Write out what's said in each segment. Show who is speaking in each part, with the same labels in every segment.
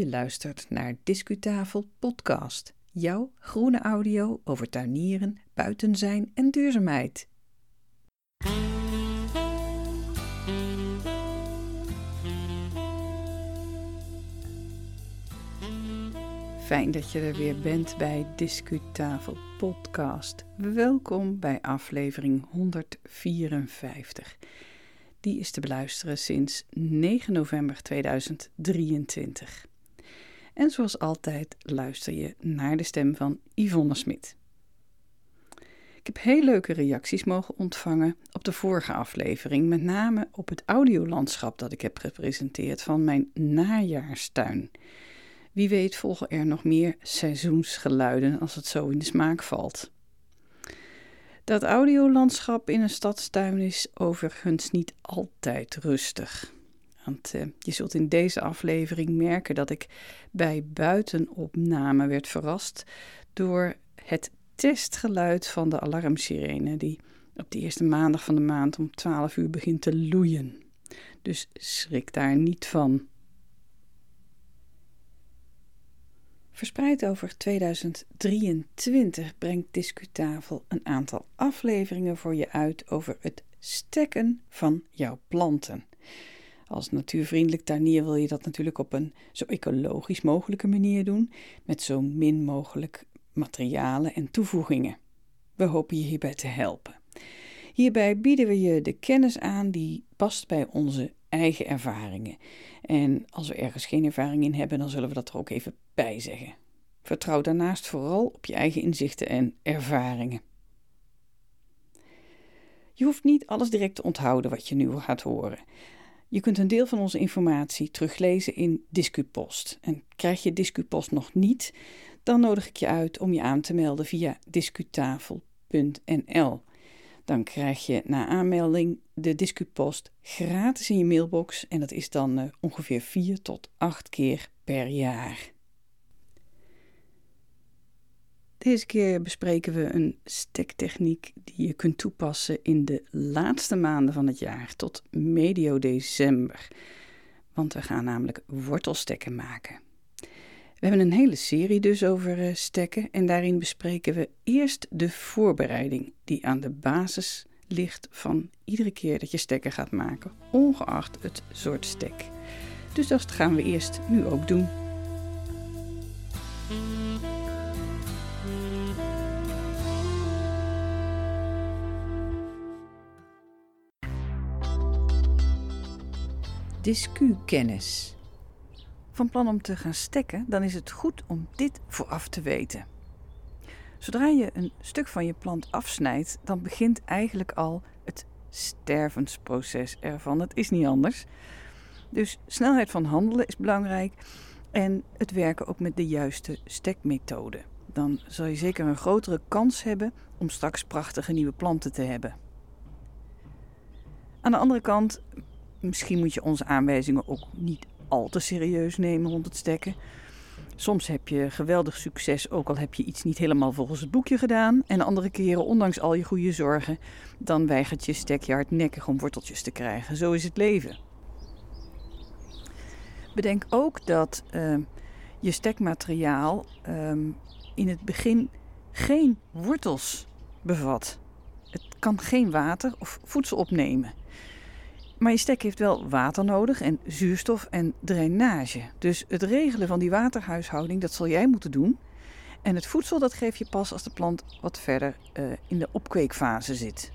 Speaker 1: Je luistert naar Discutafel Podcast, jouw groene audio over tuinieren, buiten zijn en duurzaamheid. Fijn dat je er weer bent bij Discutafel Podcast. Welkom bij aflevering 154. Die is te beluisteren sinds 9 november 2023. En zoals altijd luister je naar de stem van Yvonne Smit. Ik heb heel leuke reacties mogen ontvangen op de vorige aflevering, met name op het audiolandschap dat ik heb gepresenteerd van mijn najaarstuin. Wie weet volgen er nog meer seizoensgeluiden als het zo in de smaak valt. Dat audiolandschap in een stadstuin is overigens niet altijd rustig. Uh, je zult in deze aflevering merken dat ik bij buitenopname werd verrast door het testgeluid van de alarmsirene, die op de eerste maandag van de maand om 12 uur begint te loeien. Dus schrik daar niet van. Verspreid over 2023 brengt Discutafel een aantal afleveringen voor je uit over het stekken van jouw planten. Als natuurvriendelijk tuinier wil je dat natuurlijk op een zo ecologisch mogelijke manier doen, met zo min mogelijk materialen en toevoegingen. We hopen je hierbij te helpen. Hierbij bieden we je de kennis aan die past bij onze eigen ervaringen. En als we ergens geen ervaring in hebben, dan zullen we dat er ook even bij zeggen. Vertrouw daarnaast vooral op je eigen inzichten en ervaringen. Je hoeft niet alles direct te onthouden wat je nu gaat horen. Je kunt een deel van onze informatie teruglezen in Discupost. En krijg je Discupost nog niet, dan nodig ik je uit om je aan te melden via discutafel.nl. Dan krijg je na aanmelding de Discupost gratis in je mailbox en dat is dan uh, ongeveer 4 tot 8 keer per jaar. Deze keer bespreken we een stektechniek die je kunt toepassen in de laatste maanden van het jaar tot medio december. Want we gaan namelijk wortelstekken maken. We hebben een hele serie dus over uh, stekken en daarin bespreken we eerst de voorbereiding die aan de basis ligt van iedere keer dat je stekken gaat maken, ongeacht het soort stek. Dus dat gaan we eerst nu ook doen. Discu-kennis. Van plan om te gaan stekken, dan is het goed om dit vooraf te weten. Zodra je een stuk van je plant afsnijdt, dan begint eigenlijk al het stervensproces ervan. Het is niet anders. Dus snelheid van handelen is belangrijk en het werken ook met de juiste stekmethode. Dan zal je zeker een grotere kans hebben om straks prachtige nieuwe planten te hebben. Aan de andere kant Misschien moet je onze aanwijzingen ook niet al te serieus nemen rond het stekken. Soms heb je geweldig succes, ook al heb je iets niet helemaal volgens het boekje gedaan. En andere keren, ondanks al je goede zorgen, dan weigert je stek je hardnekkig om worteltjes te krijgen. Zo is het leven. Bedenk ook dat uh, je stekmateriaal uh, in het begin geen wortels bevat. Het kan geen water of voedsel opnemen. Maar je stek heeft wel water nodig en zuurstof en drainage. Dus het regelen van die waterhuishouding, dat zal jij moeten doen. En het voedsel, dat geef je pas als de plant wat verder uh, in de opkweekfase zit.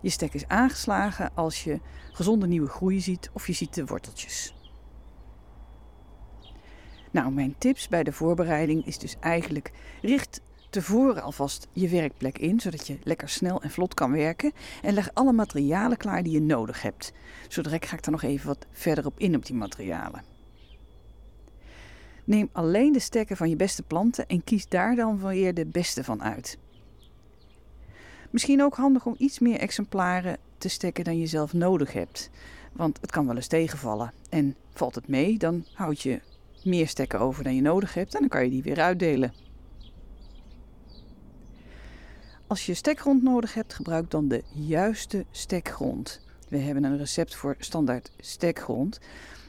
Speaker 1: Je stek is aangeslagen als je gezonde nieuwe groei ziet of je ziet de worteltjes. Nou, mijn tips bij de voorbereiding is dus eigenlijk richt tevoren alvast je werkplek in, zodat je lekker snel en vlot kan werken. En leg alle materialen klaar die je nodig hebt. Zo direct ga ik er nog even wat verder op in op die materialen. Neem alleen de stekken van je beste planten en kies daar dan weer de beste van uit. Misschien ook handig om iets meer exemplaren te stekken dan je zelf nodig hebt. Want het kan wel eens tegenvallen. En valt het mee, dan houd je meer stekken over dan je nodig hebt en dan kan je die weer uitdelen. Als je stekgrond nodig hebt, gebruik dan de juiste stekgrond. We hebben een recept voor standaard stekgrond.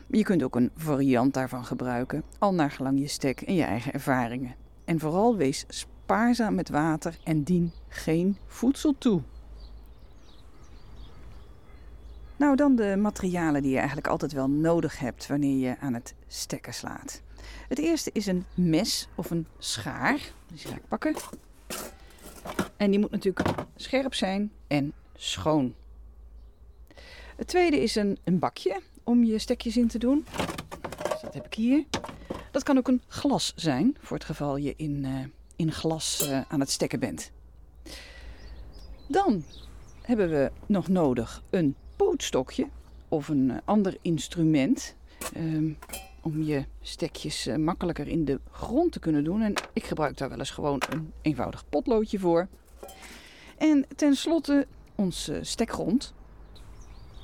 Speaker 1: Je kunt ook een variant daarvan gebruiken, al naar gelang je stek en je eigen ervaringen. En vooral wees spaarzaam met water en dien geen voedsel toe. Nou, dan de materialen die je eigenlijk altijd wel nodig hebt wanneer je aan het stekken slaat. Het eerste is een mes of een schaar. Die ga ik pakken. En die moet natuurlijk scherp zijn en schoon. Het tweede is een, een bakje om je stekjes in te doen. Dus dat heb ik hier. Dat kan ook een glas zijn, voor het geval je in, uh, in glas uh, aan het stekken bent. Dan hebben we nog nodig een pootstokje of een uh, ander instrument. Um, om je stekjes makkelijker in de grond te kunnen doen. En ik gebruik daar wel eens gewoon een eenvoudig potloodje voor. En tenslotte uh, stekgrond.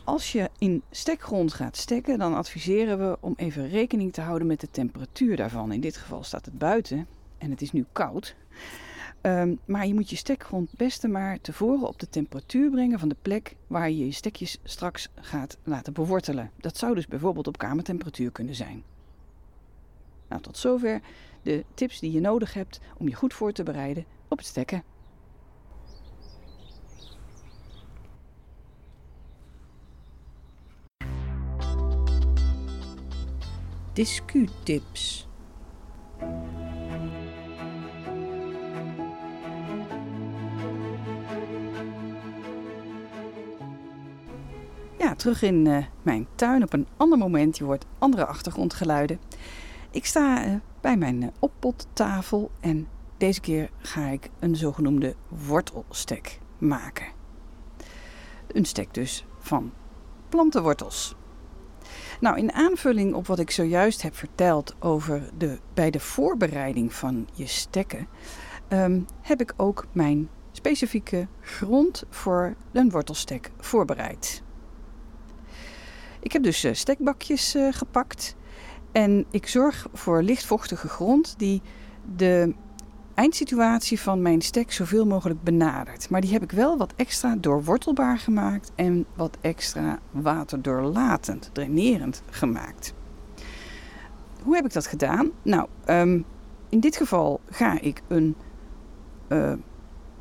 Speaker 1: Als je in stekgrond gaat stekken, dan adviseren we om even rekening te houden met de temperatuur daarvan. In dit geval staat het buiten en het is nu koud. Um, maar je moet je stekgrond beste maar tevoren op de temperatuur brengen van de plek waar je je stekjes straks gaat laten bewortelen. Dat zou dus bijvoorbeeld op kamertemperatuur kunnen zijn. Nou, tot zover de tips die je nodig hebt om je goed voor te bereiden op het stekken. Discu-tips. Ja, terug in uh, mijn tuin op een ander moment. Je hoort andere achtergrondgeluiden. Ik sta uh, bij mijn uh, oppottafel en deze keer ga ik een zogenoemde wortelstek maken. Een stek dus van plantenwortels. Nou, in aanvulling op wat ik zojuist heb verteld over de, bij de voorbereiding van je stekken, um, heb ik ook mijn specifieke grond voor een wortelstek voorbereid. Ik heb dus uh, stekbakjes uh, gepakt en ik zorg voor lichtvochtige grond die de eindsituatie van mijn stek zoveel mogelijk benadert. Maar die heb ik wel wat extra doorwortelbaar gemaakt en wat extra waterdoorlatend, drainerend gemaakt. Hoe heb ik dat gedaan? Nou, um, in dit geval ga ik een uh,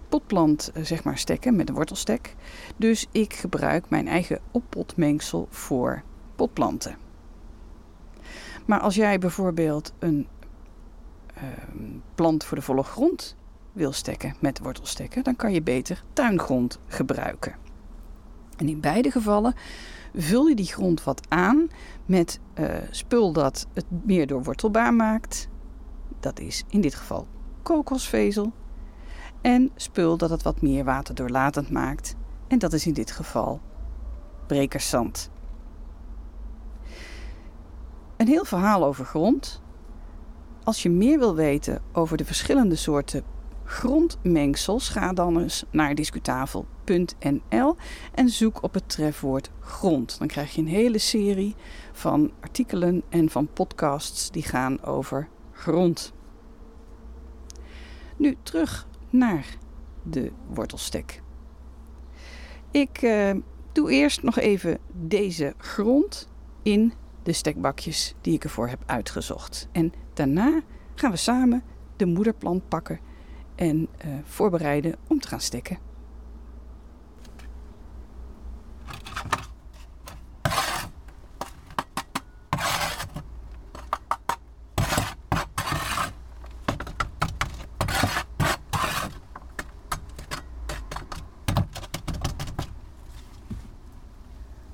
Speaker 1: potplant zeg maar stekken met een wortelstek. Dus ik gebruik mijn eigen oppotmengsel voor potplanten. Maar als jij bijvoorbeeld een plant voor de volle grond wil stekken met wortelstekken, dan kan je beter tuingrond gebruiken. En in beide gevallen vul je die grond wat aan met uh, spul dat het meer doorwortelbaar maakt. Dat is in dit geval kokosvezel. En spul dat het wat meer waterdoorlatend maakt. En dat is in dit geval brekerszand. Een heel verhaal over grond. Als je meer wil weten over de verschillende soorten grondmengsels, ga dan eens naar discutafel.nl en zoek op het trefwoord grond. Dan krijg je een hele serie van artikelen en van podcasts die gaan over grond. Nu terug naar de wortelstek. Ik uh, doe eerst nog even deze grond in de stekbakjes die ik ervoor heb uitgezocht. En daarna gaan we samen de moederplant pakken en uh, voorbereiden om te gaan stekken.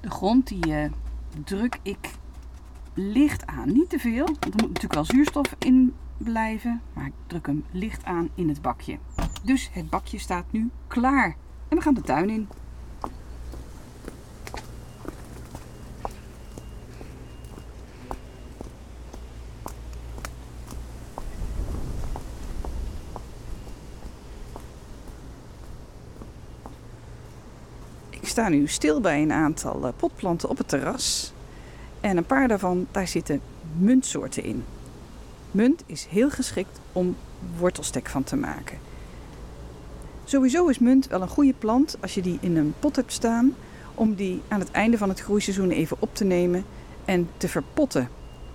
Speaker 1: De grond die uh, druk ik licht aan. Niet te veel, want er moet natuurlijk wel zuurstof in blijven. Maar ik druk hem licht aan in het bakje. Dus het bakje staat nu klaar. En we gaan de tuin in. Ik sta nu stil bij een aantal eh, potplanten op het terras. En een paar daarvan, daar zitten muntsoorten in. Munt is heel geschikt om wortelstek van te maken. Sowieso is munt wel een goede plant als je die in een pot hebt staan, om die aan het einde van het groeiseizoen even op te nemen en te verpotten.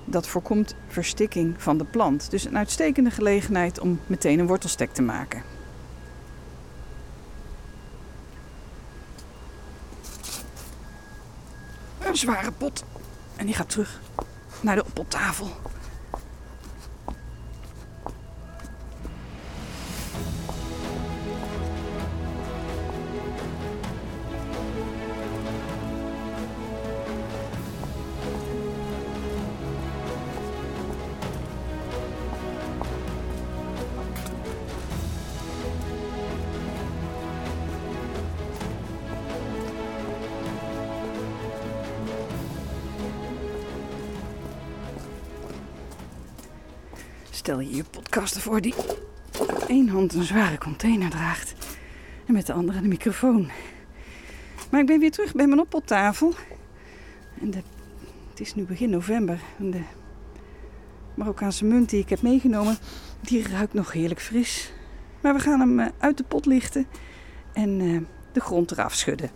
Speaker 1: Dat voorkomt verstikking van de plant. Dus een uitstekende gelegenheid om meteen een wortelstek te maken. Een zware pot. En die gaat terug naar de oppottafel. Stel je je podcaster voor die met één hand een zware container draagt en met de andere de microfoon. Maar ik ben weer terug bij mijn oppottafel. En de, het is nu begin november. En de Marokkaanse munt die ik heb meegenomen, die ruikt nog heerlijk fris. Maar we gaan hem eh, uit de pot lichten en uh, de grond eraf schudden.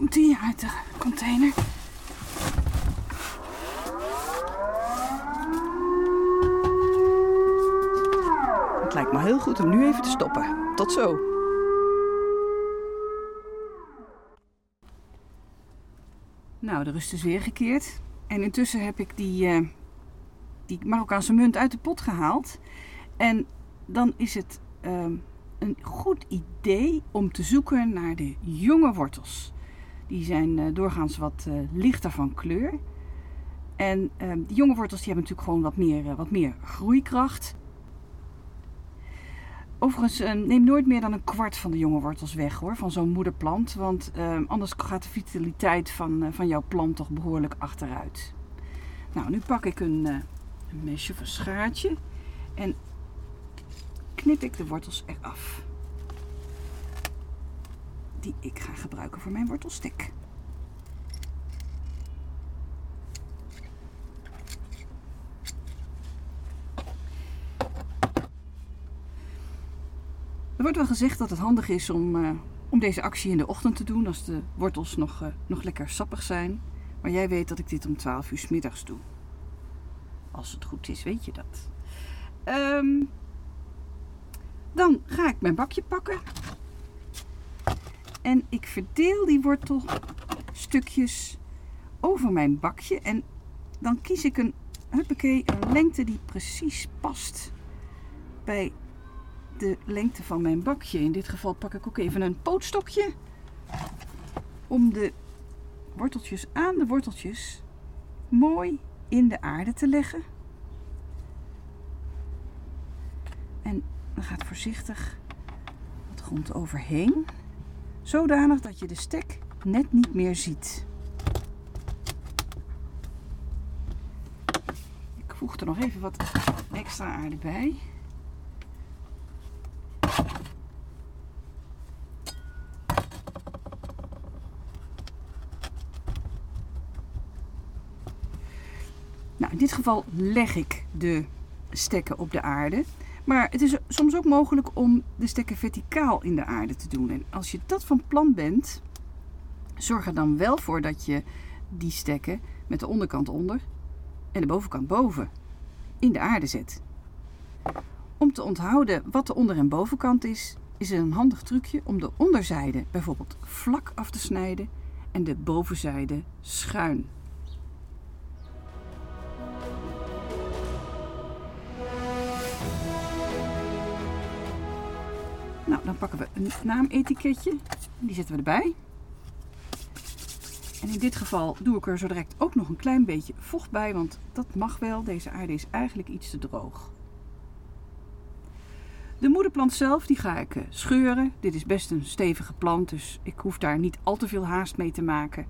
Speaker 1: komt die uit de container. Het lijkt me heel goed om nu even te stoppen. Tot zo. Nou, de rust is weer gekeerd. En intussen heb ik die, uh, die Marokkaanse munt uit de pot gehaald. En dan is het uh, een goed idee om te zoeken naar de jonge wortels. Die zijn uh, doorgaans wat uh, lichter van kleur. En uh, die jonge wortels die hebben natuurlijk gewoon wat meer, wat meer groeikracht. Overigens, neem nooit meer dan een kwart van de jonge wortels weg hoor, van zo'n moederplant. Want anders gaat de vitaliteit van, van jouw plant toch behoorlijk achteruit. Nou, nu pak ik een, een mesje of een schaartje en knip ik de wortels eraf die ik ga gebruiken voor mijn wortelstek. Er wordt wel gezegd dat het handig is om, uh, om deze actie in de ochtend te doen als de wortels nog, uh, nog lekker sappig zijn. Maar jij weet dat ik dit om 12 uur middags doe. Als het goed is, weet je dat. Um, dan ga ik mijn bakje pakken. En ik verdeel die wortelstukjes over mijn bakje. En dan kies ik een, huppakee, een lengte die precies past bij de lengte van mijn bakje. In dit geval pak ik ook even een pootstokje om de worteltjes aan de worteltjes mooi in de aarde te leggen. En dan gaat voorzichtig de grond overheen. Zodanig dat je de stek net niet meer ziet. Ik voeg er nog even wat extra aarde bij. Dit geval leg ik de stekken op de aarde. Maar het is soms ook mogelijk om de stekken verticaal in de aarde te doen. En als je dat van plan bent, zorg er dan wel voor dat je die stekken met de onderkant onder en de bovenkant boven in de aarde zet. Om te onthouden wat de onder- en bovenkant is, is er een handig trucje om de onderzijde bijvoorbeeld vlak af te snijden en de bovenzijde schuin. Dan pakken we een naametiketje. Die zetten we erbij. En in dit geval doe ik er zo direct ook nog een klein beetje vocht bij, want dat mag wel. Deze aarde is eigenlijk iets te droog. De moederplant zelf die ga ik eh, scheuren. Dit is best een stevige plant, dus ik hoef daar niet al te veel haast mee te maken.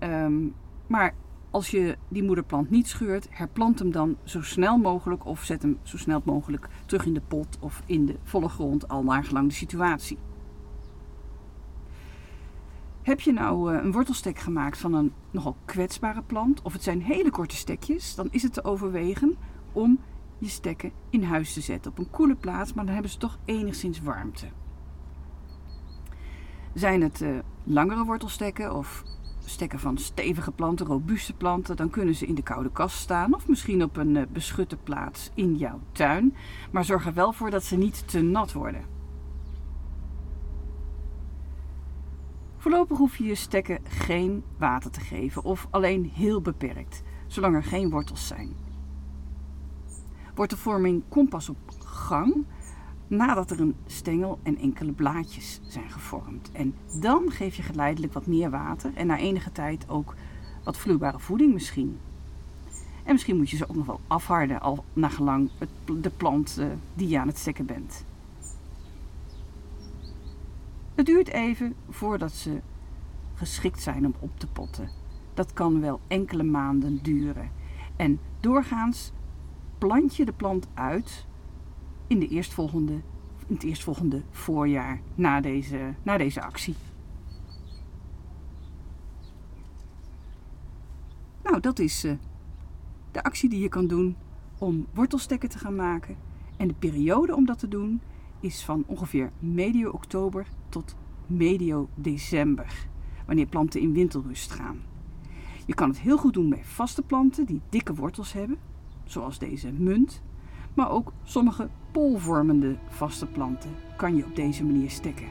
Speaker 1: Um, maar als je die moederplant niet scheurt, herplant hem dan zo snel mogelijk of zet hem zo snel mogelijk terug in de pot of in de volle grond, al naar gelang de situatie. Heb je nou eh, een wortelstek gemaakt van een nogal kwetsbare plant, of het zijn hele korte stekjes, dan is het te overwegen om je stekken in huis te zetten op een koele plaats, maar dan hebben ze toch enigszins warmte. Zijn het uh, langere wortelstekken of stekken van stevige planten, robuuste planten, dan kunnen ze in de koude kast staan of misschien op een uh, beschutte plaats in jouw tuin. Maar zorg er wel voor dat ze niet te nat worden. Voorlopig hoef je je stekken geen water te geven of alleen heel beperkt, zolang er geen wortels zijn. Wortelvorming komt pas op gang nadat er een stengel en enkele blaadjes zijn gevormd. En dan geef je geleidelijk wat meer water en na enige tijd ook wat vloeibare voeding misschien. En misschien moet je ze ook nog wel afharden al nagelang de plant eh, die je aan het stekken bent. Het duurt even voordat ze geschikt zijn om op te potten. Dat kan wel enkele maanden duren. En doorgaans plant je de plant uit in, de eerstvolgende, het eerstvolgende voorjaar na deze, na deze actie. Nou, dat is uh, de actie die je kan doen om wortelstekken te gaan maken. En de periode om dat te doen is van ongeveer medio oktober tot medio december, wanneer planten in winterrust gaan. Je kan het heel goed doen bij vaste planten die dikke wortels hebben, zoals deze munt, maar ook sommige polvormende vaste planten kan je op deze manier stekken.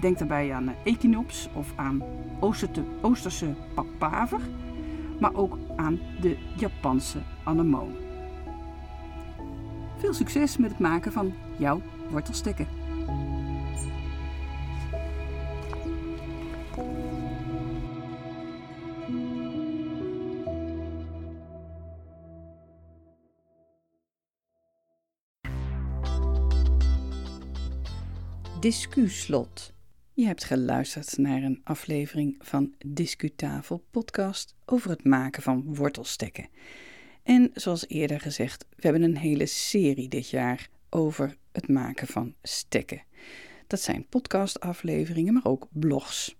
Speaker 1: Denk daarbij aan echinops of aan Oosterse papaver, maar ook aan de Japanse anemoon. Veel succes met het maken van jouw wortelstekken. Discuslot. Je hebt geluisterd naar een aflevering van Discutafel podcast over het maken van wortelstekken. En zoals eerder gezegd, we hebben een hele serie dit jaar over het maken van stekken. Dat zijn podcastafleveringen, maar ook blogs.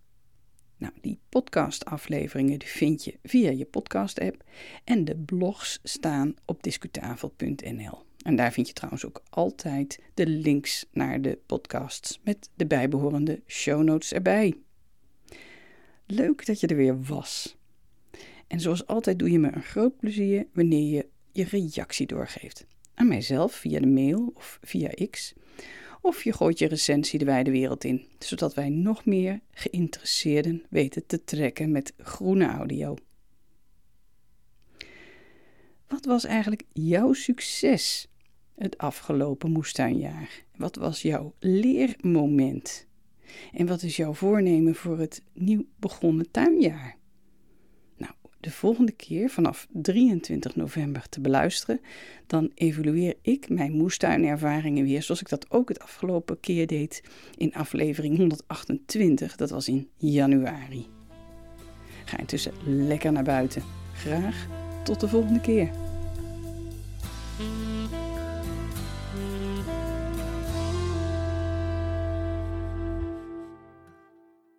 Speaker 1: Nou, die podcastafleveringen die vind je via je podcast-app en de blogs staan op discutafel.nl. En daar vind je trouwens ook altijd de links naar de podcasts met de bijbehorende show notes erbij. Leuk dat je er weer was. En zoals altijd doe je me een groot plezier wanneer je je reactie doorgeeft. Aan mijzelf via de mail of via X. Of je gooit je recensie de wijde wereld in, zodat wij nog meer geïnteresseerden weten te trekken met groene audio. Wat was eigenlijk jouw succes het afgelopen moestuinjaar? Wat was jouw leermoment? En wat is jouw voornemen voor het nieuw begonnen tuinjaar? Nou, de volgende keer vanaf 23 november te beluisteren, dan evalueer ik mijn moestuinervaringen weer, zoals ik dat ook het afgelopen keer deed in aflevering 128, dat was in januari. Ga intussen lekker naar buiten. Graag tot de volgende keer.